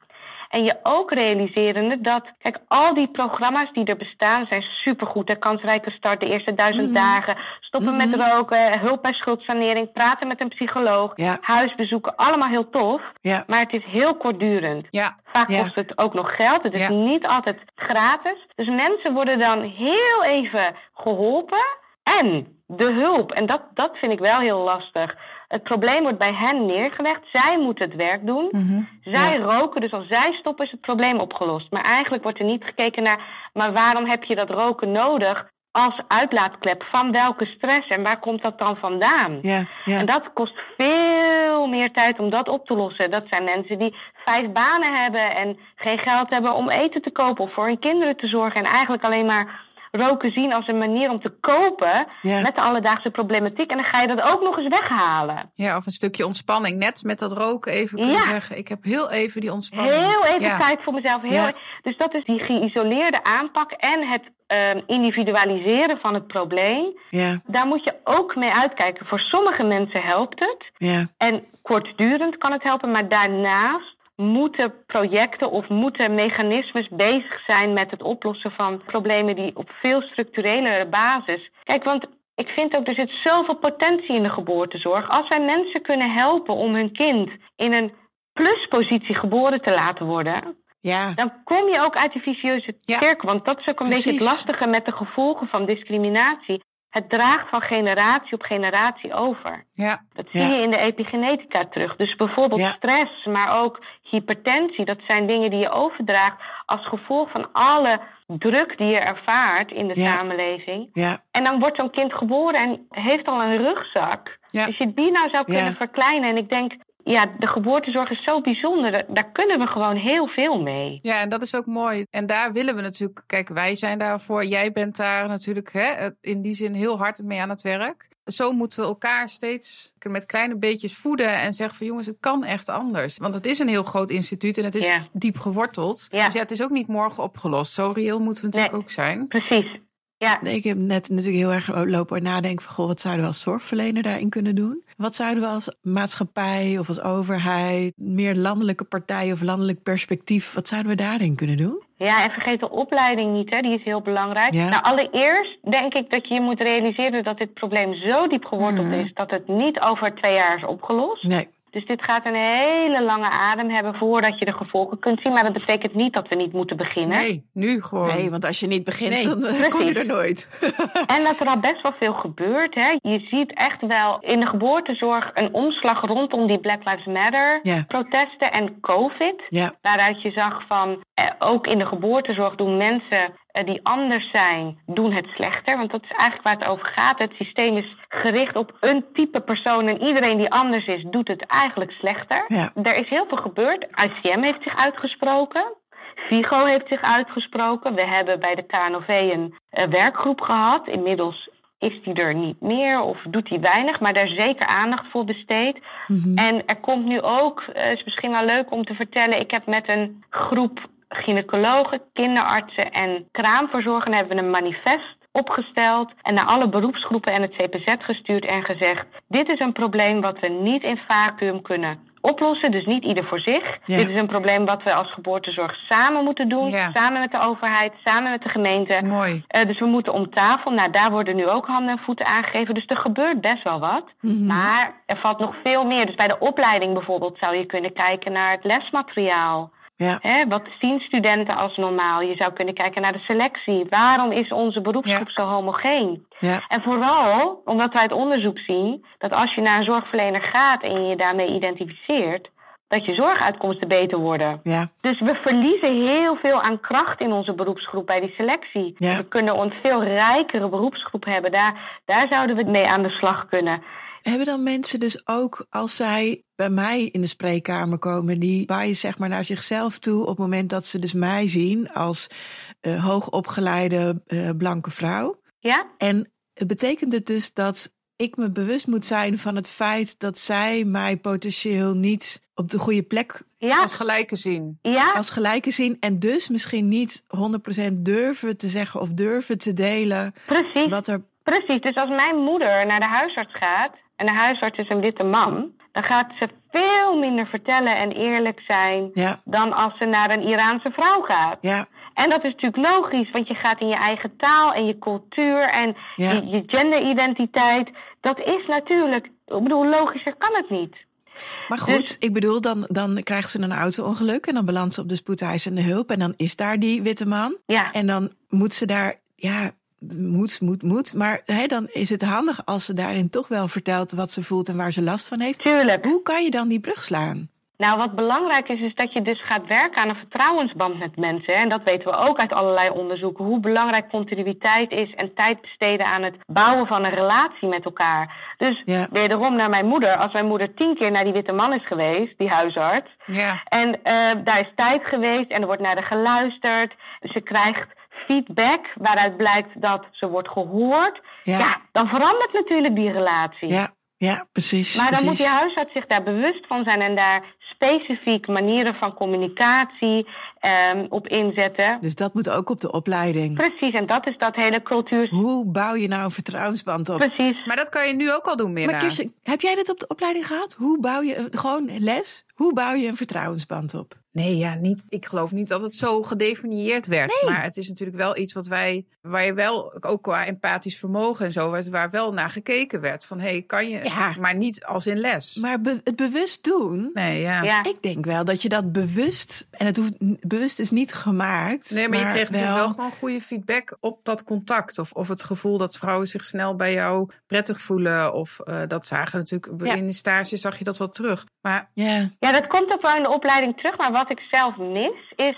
En je ook realiserende dat, kijk, al die programma's die er bestaan zijn supergoed. De kansrijke start, de eerste duizend Mhm. dagen, stoppen met roken, hulp bij schuldsanering, praten met een psycholoog, Ja. huisbezoeken, allemaal heel tof. Ja. Maar het is heel kortdurend. Ja, Vaak kost het ook nog geld. Het is niet altijd gratis. Dus mensen worden dan heel even geholpen. En de hulp, en dat, dat vind ik wel heel lastig. Het probleem wordt bij hen neergelegd. Zij moeten het werk doen. Mhm. Zij Ja. roken, dus als zij stoppen is het probleem opgelost. Maar eigenlijk wordt er niet gekeken naar... maar waarom heb je dat roken nodig als uitlaatklep? Van welke stress en waar komt dat dan vandaan? Ja, ja. En dat kost veel meer tijd om dat op te lossen. Dat zijn mensen die vijf banen hebben en geen geld hebben om eten te kopen of voor hun kinderen te zorgen. En eigenlijk alleen maar roken zien als een manier om te kopen Ja. met de alledaagse problematiek. En dan ga je dat ook nog eens weghalen. ja, of een stukje ontspanning. Net met dat roken even kunnen Ja. zeggen, ik heb heel even die ontspanning. Heel even Ja. tijd voor mezelf. Heel Ja. e- Dus dat is die geïsoleerde aanpak en het ehm, individualiseren van het probleem. ja, Daar moet je ook mee uitkijken. Voor sommige mensen helpt het. ja, En kortdurend kan het helpen, maar daarnaast moeten projecten of moeten mechanismes bezig zijn met het oplossen van problemen die op veel structurele basis. Kijk, want ik vind ook er zit zoveel potentie in de geboortezorg. Als wij mensen kunnen helpen om hun kind in een pluspositie geboren te laten worden, ja, dan kom je ook uit die vicieuze Ja. cirkel. Want dat is ook een beetje het lastige met de gevolgen van discriminatie. Het draagt van generatie op generatie over. Ja, Dat zie Ja. je in de epigenetica terug. Dus bijvoorbeeld Ja. stress, maar ook hypertensie. Dat zijn dingen die je overdraagt als gevolg van alle druk die je ervaart in de Ja. samenleving. ja, En dan wordt zo'n kind geboren en heeft al een rugzak. Ja. Als je die nou zou kunnen verkleinen. En ik denk, ja, de geboortezorg is zo bijzonder. Daar- Daar kunnen we gewoon heel veel mee. Ja, en dat is ook mooi. En daar willen we natuurlijk, kijk, wij zijn daarvoor. Jij bent daar natuurlijk hè, in die zin heel hard mee aan het werk. Zo moeten we elkaar steeds met kleine beetjes voeden en zeggen van jongens, het kan echt anders. Want het is een heel groot instituut en het is Ja. diep geworteld. Ja. Dus ja, het is ook niet morgen opgelost. Zo reëel moeten we natuurlijk Nee. ook zijn. Precies. Ja, Ik heb net natuurlijk heel erg lopen nadenken van... Goh, wat zouden we als zorgverlener daarin kunnen doen? Wat zouden we als maatschappij of als overheid... meer landelijke partijen of landelijk perspectief... wat zouden we daarin kunnen doen? Ja, en vergeet de opleiding niet, hè? die is heel belangrijk. Ja. Nou, allereerst denk ik dat je je moet realiseren dat dit probleem zo diep geworteld Mhm. is dat het niet over twee jaar is opgelost. Nee, Dus dit gaat een hele lange adem hebben voordat je de gevolgen kunt zien. Maar dat betekent niet dat we niet moeten beginnen. Nee, nu gewoon. nee want als je niet begint, Nee, dan eh, kom je er nooit. En dat er al best wel veel gebeurt. Hè? Je ziet echt wel in de geboortezorg een omslag rondom die Black Lives Matter Ja. protesten en COVID. Ja, Waaruit je zag van, eh, ook in de geboortezorg doen mensen die anders zijn, doen het slechter. Want dat is eigenlijk waar het over gaat. Het systeem is gericht op een type persoon en iedereen die anders is, doet het eigenlijk slechter. Ja. Er is heel veel gebeurd. ICM heeft zich uitgesproken. Vigo heeft zich uitgesproken. We hebben bij de KNOV een eh, werkgroep gehad. Inmiddels is die er niet meer of doet die weinig, maar daar is zeker aandacht voor besteed. Mhm. En er komt nu ook, het is misschien wel leuk om te vertellen, ik heb met een groep gynaecologen, kinderartsen en kraamverzorgers hebben we een manifest opgesteld en naar alle beroepsgroepen en het CPZ gestuurd en gezegd: dit is een probleem wat we niet in vacuüm kunnen oplossen, dus niet ieder voor zich. Ja. Dit is een probleem wat we als geboortezorg samen moeten doen, Ja. samen met de overheid, samen met de gemeente. Mooi. Eh, dus we moeten om tafel. Nou, daar worden nu ook handen en voeten aangegeven. Dus er gebeurt best wel wat. Mhm. Maar er valt nog veel meer. Dus bij de opleiding bijvoorbeeld zou je kunnen kijken naar het lesmateriaal. Ja, Hè, wat zien studenten als normaal? Je zou kunnen kijken naar de selectie. Waarom is onze beroepsgroep zo homogeen? ja, En vooral omdat wij het onderzoek zien dat als je naar een zorgverlener gaat en je je daarmee identificeert, dat je zorguitkomsten beter worden. ja, Dus we verliezen heel veel aan kracht in onze beroepsgroep bij die selectie. Ja. We kunnen een veel rijkere beroepsgroep hebben. Daar, daar zouden we mee aan de slag kunnen. Hebben dan mensen dus ook, als zij bij mij in de spreekkamer komen, die waaien zeg maar naar zichzelf toe op het moment dat ze dus mij zien als eh, hoogopgeleide eh, blanke vrouw? Ja? En het betekent het dus dat ik me bewust moet zijn van het feit dat zij mij potentieel niet op de goede plek Ja? Als gelijke zien. Ja? als gelijke zien en dus misschien niet 100% durven te zeggen of durven te delen Precies. wat er. Precies. Dus als mijn moeder naar de huisarts gaat en de huisarts is een witte man, dan gaat ze veel minder vertellen en eerlijk zijn Ja, dan als ze naar een Iraanse vrouw gaat. ja, En dat is natuurlijk logisch, want je gaat in je eigen taal en je cultuur en Ja. je, je genderidentiteit. Dat is natuurlijk, ik bedoel, logischer kan het niet. maar goed, Dus- ik bedoel, dan, dan krijgt ze een auto-ongeluk en dan belandt ze op de spoedeisende hulp en dan is daar die witte man. Ja, En dan moet ze daar, ja, moet, moet, moet. Maar hè, dan is het handig als ze daarin toch wel vertelt wat ze voelt en waar ze last van heeft. tuurlijk. Hoe kan je dan die brug slaan? Nou, wat belangrijk is, is dat je dus gaat werken aan een vertrouwensband met mensen. En dat weten we ook uit allerlei onderzoeken. Hoe belangrijk continuïteit is en tijd besteden aan het bouwen van een relatie met elkaar. Dus Ja. wederom naar mijn moeder. Als mijn moeder tien keer naar die witte man is geweest, die huisarts. Ja, En eh, daar is tijd geweest en er wordt naar haar geluisterd. Ze krijgt feedback waaruit blijkt dat ze wordt gehoord. Ja. Ja, dan verandert natuurlijk die relatie. Ja, ja, precies. Maar dan precies. moet die huisarts zich daar bewust van zijn en daar specifiek manieren van communicatie ehm, op inzetten. Dus dat moet ook op de opleiding. Precies, en dat is dat hele cultuur. Hoe bouw je nou een vertrouwensband op? Precies. maar dat kan je nu ook al doen, Mirna. Maar Kirsten, heb jij dit op de opleiding gehad? Hoe bouw je, gewoon les? Hoe bouw je een vertrouwensband op? Nee, ja, niet. Ik geloof niet dat het zo gedefinieerd werd. Nee. Maar het is natuurlijk wel iets wat wij, waar je wel, ook qua empathisch vermogen en zo, waar- waar wel naar gekeken werd. Van hé, hey, kan je, Ja. maar niet als in les. Maar be- het bewust doen, nee, ja. Ja. ik denk wel dat je dat bewust, en het hoeft, bewust is niet gemaakt. Nee, maar, je kreeg natuurlijk wel gewoon goede feedback op dat contact. Of, of het gevoel dat vrouwen zich snel bij jou prettig voelen. Of eh, dat zagen natuurlijk, Ja. in de stage zag je dat wel terug. Maar Ja, Ja, dat komt ook wel in de opleiding terug. Maar wat ik zelf mis, is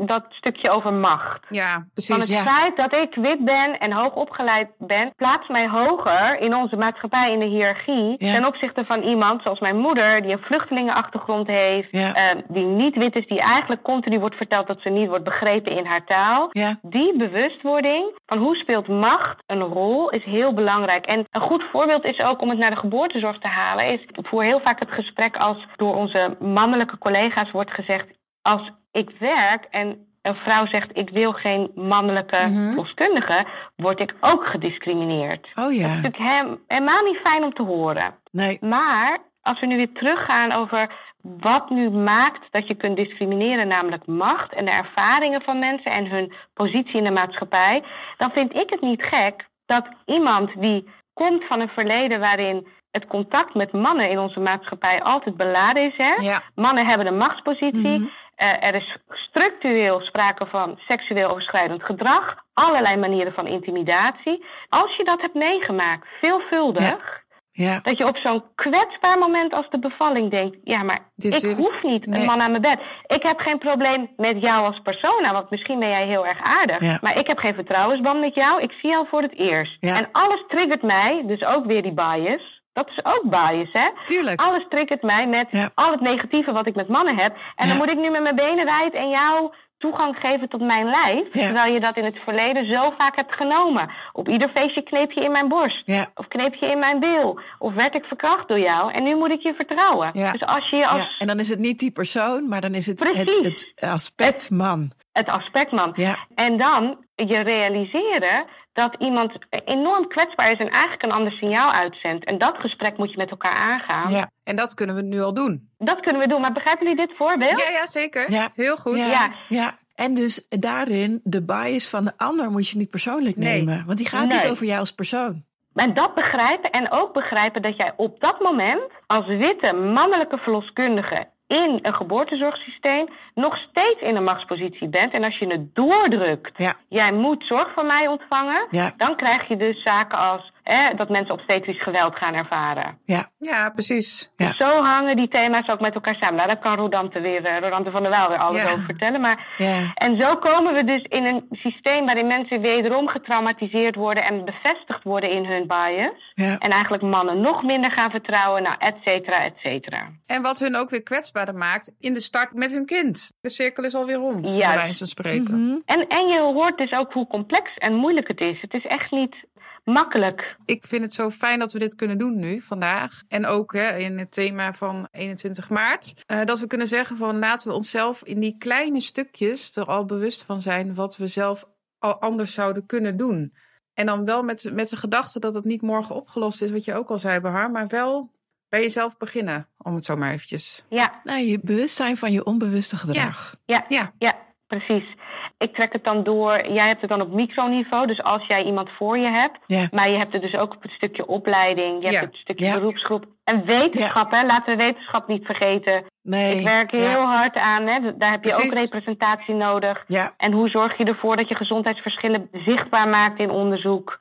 dat stukje over macht. ja, Van het precies. Ja. feit dat ik wit ben en hoog opgeleid ben, plaatst mij hoger in onze maatschappij in de hiërarchie. Ja. Ten opzichte van iemand zoals mijn moeder, die een vluchtelingenachtergrond heeft, Ja. eh, die niet wit is, die eigenlijk continu wordt verteld dat ze niet wordt begrepen in haar taal. Die bewustwording van hoe speelt macht een rol is heel belangrijk. En een goed voorbeeld is ook om het naar de geboortezorg te halen. Is, ik voer heel vaak het gesprek als door onze mannelijke collega's wordt gezegd: als ik werk en een vrouw zegt ik wil geen mannelijke verloskundige, word ik ook gediscrimineerd. oh Dat is ja. natuurlijk hem- helemaal niet fijn om te horen. Nee, Maar als we nu weer teruggaan over wat nu maakt dat je kunt discrimineren, namelijk macht en de ervaringen van mensen en hun positie in de maatschappij, dan vind ik het niet gek dat iemand die komt van een verleden waarin het contact met mannen in onze maatschappij altijd beladen is. Hè? Ja, Mannen hebben een machtspositie. Mhm. Er is structureel sprake van seksueel overschrijdend gedrag. Allerlei manieren van intimidatie. Als je dat hebt meegemaakt, veelvuldig. ja, Dat je op zo'n kwetsbaar moment als de bevalling denkt: ja, maar ik ik- hoef niet Nee. een man aan mijn bed. Ik heb geen probleem met jou als persona, want misschien ben jij heel erg aardig. Ja. Maar ik heb geen vertrouwensband met jou. Ik zie jou voor het eerst. En alles triggert mij, dus ook weer die bias. Dat is ook bias, hè? tuurlijk. Alles triggert mij met Ja. al het negatieve wat ik met mannen heb. En Ja. dan moet ik nu met mijn benen wijd en jou toegang geven tot mijn lijf. Ja. Terwijl je dat in het verleden zo vaak hebt genomen. Op ieder feestje kneep je in mijn borst. Ja, Of kneep je in mijn bil. Of werd ik verkracht door jou. En nu moet ik je vertrouwen. Ja. Dus als je als ja. En dan is het niet die persoon, maar dan is het het, het aspect man. Het aspect man. Ja, En dan je realiseren dat iemand enorm kwetsbaar is en eigenlijk een ander signaal uitzendt. En dat gesprek moet je met elkaar aangaan. ja. En dat kunnen we nu al doen. Dat kunnen we doen. Maar begrijpen jullie dit voorbeeld? Ja, ja, zeker. Ja. Heel goed. ja, Ja. ja. En dus daarin, de bias van de ander moet je niet persoonlijk Nee. nemen. Want die gaat Nee. niet over jou als persoon. Maar dat begrijpen en ook begrijpen dat jij op dat moment als witte mannelijke verloskundige in een geboortezorgsysteem nog steeds in een machtspositie bent. En als je het doordrukt, Ja, jij moet zorg van mij ontvangen, ja, dan krijg je dus zaken als hè, dat mensen obstetrisch geweld gaan ervaren. ja, Ja, precies. Ja. Zo hangen die thema's ook met elkaar samen. Nou, daar kan Rodante, weer, eh, Rodante van der Waal weer alles Ja. over vertellen. Maar ja. en zo komen we dus in een systeem waarin mensen wederom getraumatiseerd worden en bevestigd worden in hun bias. ja. En eigenlijk mannen nog minder gaan vertrouwen, nou, et cetera, et cetera. En wat hun ook weer kwetsbaarder maakt in de start met hun kind. De cirkel is alweer rond, bij wijze van spreken. Mhm. En, en je hoort dus ook hoe complex en moeilijk het is. Het is echt niet makkelijk. Ik vind het zo fijn dat we dit kunnen doen nu, vandaag. En ook hè, in het thema van 21 maart. eh, dat we kunnen zeggen van laten we onszelf in die kleine stukjes er al bewust van zijn wat we zelf al anders zouden kunnen doen. En dan wel met, met de gedachte dat het niet morgen opgelost is, wat je ook al zei, Behar. Maar wel bij jezelf beginnen, om het zo maar eventjes. Ja, Nou, je bewustzijn van je onbewuste gedrag. ja, Ja, ja, precies. Ik trek het dan door. Jij hebt het dan op microniveau. Dus als jij iemand voor je hebt. Ja. Maar je hebt het dus ook op het stukje opleiding. Je hebt Ja. het stukje Ja. beroepsgroep. En wetenschap, hè. Laten we wetenschap niet vergeten. Nee. Ik werk heel hard aan. Hè. Daar heb je ook representatie nodig. En hoe zorg je ervoor dat je gezondheidsverschillen zichtbaar maakt in onderzoek?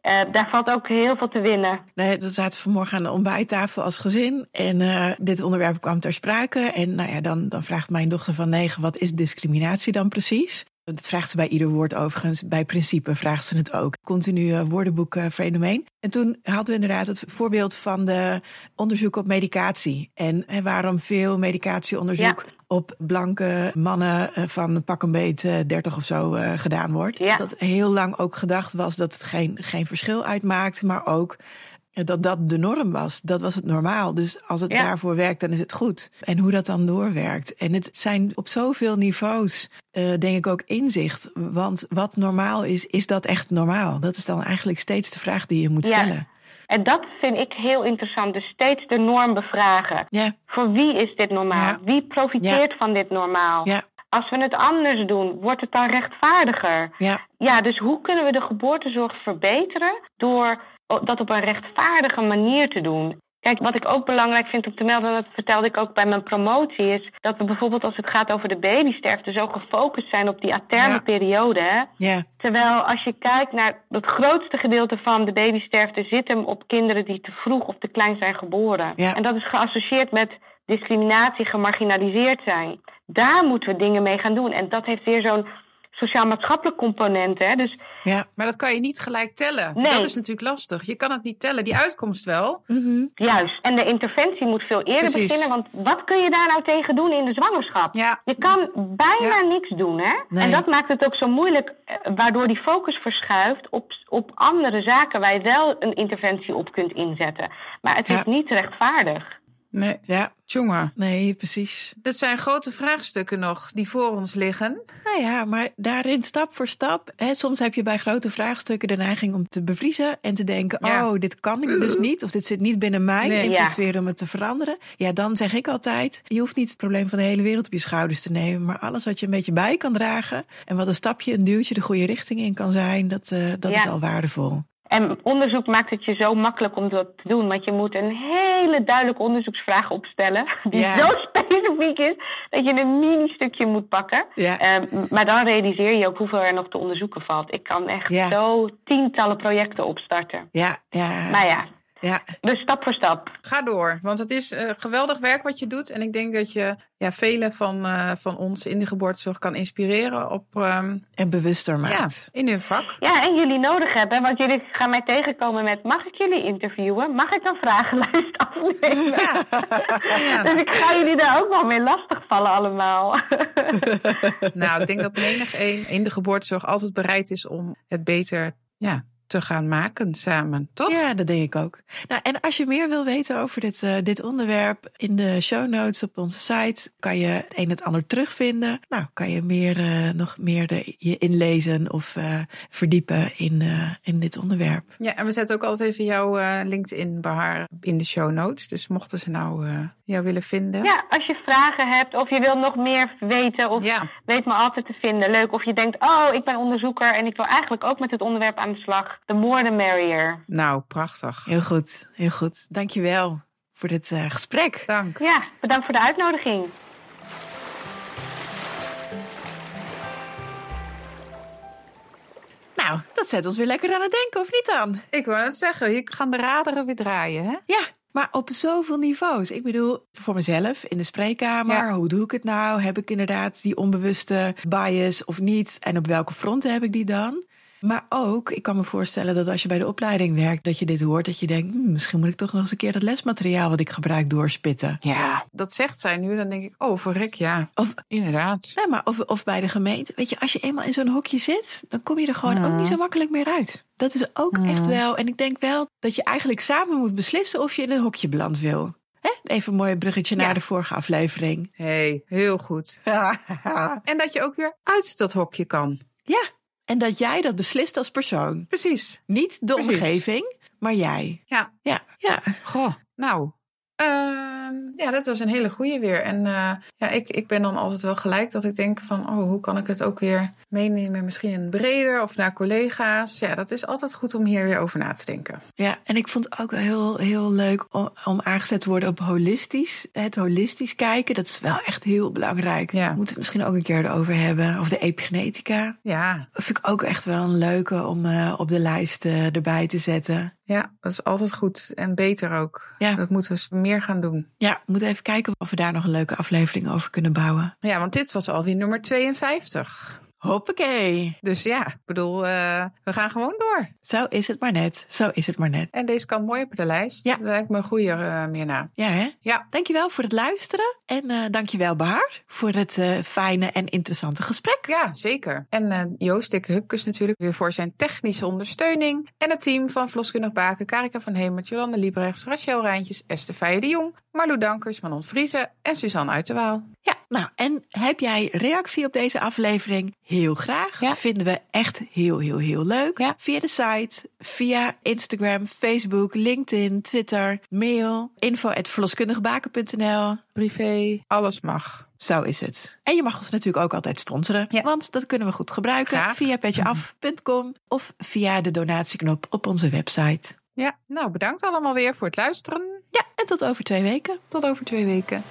Eh, daar valt ook heel veel te winnen. nee, we zaten vanmorgen aan de ontbijttafel als gezin. En eh, dit onderwerp kwam ter sprake. En nou ja, dan, dan vraagt mijn dochter van negen, wat is discriminatie dan precies? Dat vraagt ze bij ieder woord overigens. Bij principe vraagt ze het ook. Continu eh, woordenboek eh, fenomeen. En toen hadden we inderdaad het voorbeeld van de onderzoek op medicatie. En waarom veel medicatieonderzoek op blanke mannen eh, van pak een beet eh, 30 of zo gedaan wordt. Ja. Dat heel lang ook gedacht was dat het geen, geen verschil uitmaakt. Maar ook dat dat de norm was. Dat was het normaal. Dus als het Ja. daarvoor werkt, dan is het goed. En hoe dat dan doorwerkt. En het zijn op zoveel niveaus, eh, denk ik ook inzicht. Want wat normaal is, is dat echt normaal? Dat is dan eigenlijk steeds de vraag die je moet Ja. stellen. En dat vind ik heel interessant. Dus steeds de norm bevragen. Ja, Voor wie is dit normaal? Wie profiteert van dit normaal? ja, Als we het anders doen, wordt het dan rechtvaardiger? ja. Ja, dus hoe kunnen we de geboortezorg verbeteren door dat op een rechtvaardige manier te doen? Kijk, wat ik ook belangrijk vind om te melden, en dat vertelde ik ook bij mijn promotie, is dat we bijvoorbeeld als het gaat over de babysterfte zo gefocust zijn op die aterme Ja. periode. Ja, Terwijl als je kijkt naar het grootste gedeelte van de babysterfte zit hem op kinderen die te vroeg of te klein zijn geboren. Ja. En dat is geassocieerd met discriminatie, gemarginaliseerd zijn. Daar moeten we dingen mee gaan doen. En dat heeft weer zo'n sociaal-maatschappelijk component. Hè? Dus ja. maar dat kan je niet gelijk tellen. Nee. Dat is natuurlijk lastig. Je kan het niet tellen. Die uitkomst wel. Mhm. juist. En de interventie moet veel eerder Precies. beginnen. Want wat kun je daar nou tegen doen in de zwangerschap? Ja, Je kan bijna Ja. niks doen, hè? Nee. En dat maakt het ook zo moeilijk, eh, waardoor die focus verschuift op, op andere zaken waar je wel een interventie op kunt inzetten. Maar het Ja. is niet rechtvaardig. Nee. Ja, Jongen, nee, precies. dit zijn grote vraagstukken nog die voor ons liggen. Nou ja, maar daarin stap voor stap. Hè, soms heb je bij grote vraagstukken de neiging om te bevriezen en te denken: Ja. oh, dit kan ik dus niet, of dit zit niet binnen mijn Nee. invloedssfeer om het te veranderen. Ja, dan zeg ik altijd: je hoeft niet het probleem van de hele wereld op je schouders te nemen, maar alles wat je een beetje bij kan dragen en wat een stapje, een duwtje de goede richting in kan zijn, dat, eh, dat Ja. is al waardevol. En onderzoek maakt het je zo makkelijk om dat te doen. Want je moet een hele duidelijke onderzoeksvraag opstellen. Die Ja. zo specifiek is dat je een mini-stukje moet pakken. Ja. Ehm, maar dan realiseer je ook hoeveel er nog te onderzoeken valt. Ik kan echt Ja. zo tientallen projecten opstarten. Ja, ja, Maar ja, ja. dus stap voor stap. Ga door, want het is eh, geweldig werk wat je doet. En ik denk dat je ja, velen van, eh, van ons in de geboortezorg kan inspireren op, ehm, En bewuster ja, maakt. in hun vak. Ja, en jullie nodig hebben, want jullie gaan mij tegenkomen met... mag ik jullie interviewen? Mag ik een vragenlijst afnemen? Ja. Dus ik ga jullie daar ook wel mee lastigvallen allemaal. Nou, ik denk dat menig een in de geboortezorg altijd bereid is om het beter ja, te gaan maken samen, toch? Ja, dat denk ik ook. Nou, en als je meer wil weten over dit, eh, dit onderwerp, in de show notes op onze site kan je het een en het ander terugvinden. Nou, kan je meer, eh, nog meer de, je inlezen of eh, verdiepen in, eh, in dit onderwerp. Ja, en we zetten ook altijd even jouw eh, LinkedIn Bahar in de show notes. Dus mochten ze nou eh, jou willen vinden. ja, als je vragen hebt of je wilt nog meer weten... of Ja. weet me altijd te vinden. Leuk. Of je denkt, oh, ik ben onderzoeker... en ik wil eigenlijk ook met het onderwerp aan de slag. The more the merrier. Nou, prachtig. Heel goed, heel goed. Dankjewel voor dit eh, gesprek. Dank. Ja, bedankt voor de uitnodiging. Nou, dat zet ons weer lekker aan het denken, of niet dan? Ik wou het zeggen, hier gaan de raderen weer draaien, hè? Ja, maar op zoveel niveaus. Ik bedoel, voor mezelf in de spreekkamer, Ja. hoe doe ik het nou? Heb ik inderdaad die onbewuste bias of niet? En op welke fronten heb ik die dan? Maar ook, ik kan me voorstellen dat als je bij de opleiding werkt, dat je dit hoort, dat je denkt, "Hmm, misschien moet ik toch nog eens een keer dat lesmateriaal wat ik gebruik doorspitten. Ja, dat zegt zij nu. Dan denk ik, oh, verrek, ja. Of, Inderdaad. nou, maar of, of bij de gemeente. Weet je, als je eenmaal in zo'n hokje zit, dan kom je er gewoon ook niet zo makkelijk meer uit. Dat is ook Ja. echt wel. En ik denk wel dat je eigenlijk samen moet beslissen of je in een hokje beland wil. Even een mooi bruggetje naar de vorige aflevering. hey, heel goed. En dat je ook weer uit dat hokje kan. Ja, En dat jij dat beslist als persoon. Precies. Niet de Precies. omgeving, maar jij. Ja. Ja, ja. Goh, nou. Ehm, ja, dat was een hele goede weer. En eh, ja, ik, ik ben dan altijd wel gelijk dat ik denk van... oh, hoe kan ik het ook weer meenemen? Misschien breder of naar collega's. Ja, dat is altijd goed om hier weer over na te denken. Ja, en ik vond het ook heel, heel leuk om, om aangezet te worden op holistisch. Het holistisch kijken, dat is wel echt heel belangrijk. Ja. We moeten het misschien ook een keer erover hebben. Of de epigenetica. Ja, Dat vind ik ook echt wel een leuke om eh, op de lijst eh, erbij te zetten. Ja, dat is altijd goed. En beter ook. Ja. Dat moeten we meer gaan doen. Ja, we moeten even kijken of we daar nog een leuke aflevering over kunnen bouwen. Ja, want dit was alweer nummer 52. Hoppakee. Dus ja, ik bedoel, eh, we gaan gewoon door. Zo is het maar net. Zo is het maar net. En deze kan mooi op de lijst. Ja. Dat lijkt me een goede uh, meer na. Ja, hè? Ja, Dankjewel voor het luisteren. En eh dankjewel, Bahar, voor het eh, fijne en interessante gesprek. ja, zeker. En eh, Joost Dikke Hupkes natuurlijk weer voor zijn technische ondersteuning. En het team van Verloskundig Baken, Karika van Hemert, Jolande Liebrechts, Rachel Rijntjes, Esther Feijen de Jong, Marlou Dankers, Manon Vriezen en Suzanne Uiterwaal. Ja, nou, en heb jij reactie op deze aflevering? Heel graag. Ja. Vinden we echt heel, heel, heel leuk. Ja. Via de site, via Instagram, Facebook, LinkedIn, Twitter, mail, info.verloskundigbaken.nl. Privé, alles mag. Zo is het. En je mag ons natuurlijk ook altijd sponsoren. Ja. Want dat kunnen we goed gebruiken Graag. via petjeaf.com of via de donatieknop op onze website. Ja, nou bedankt allemaal weer voor het luisteren. Ja, en tot over twee weken. Tot over twee weken.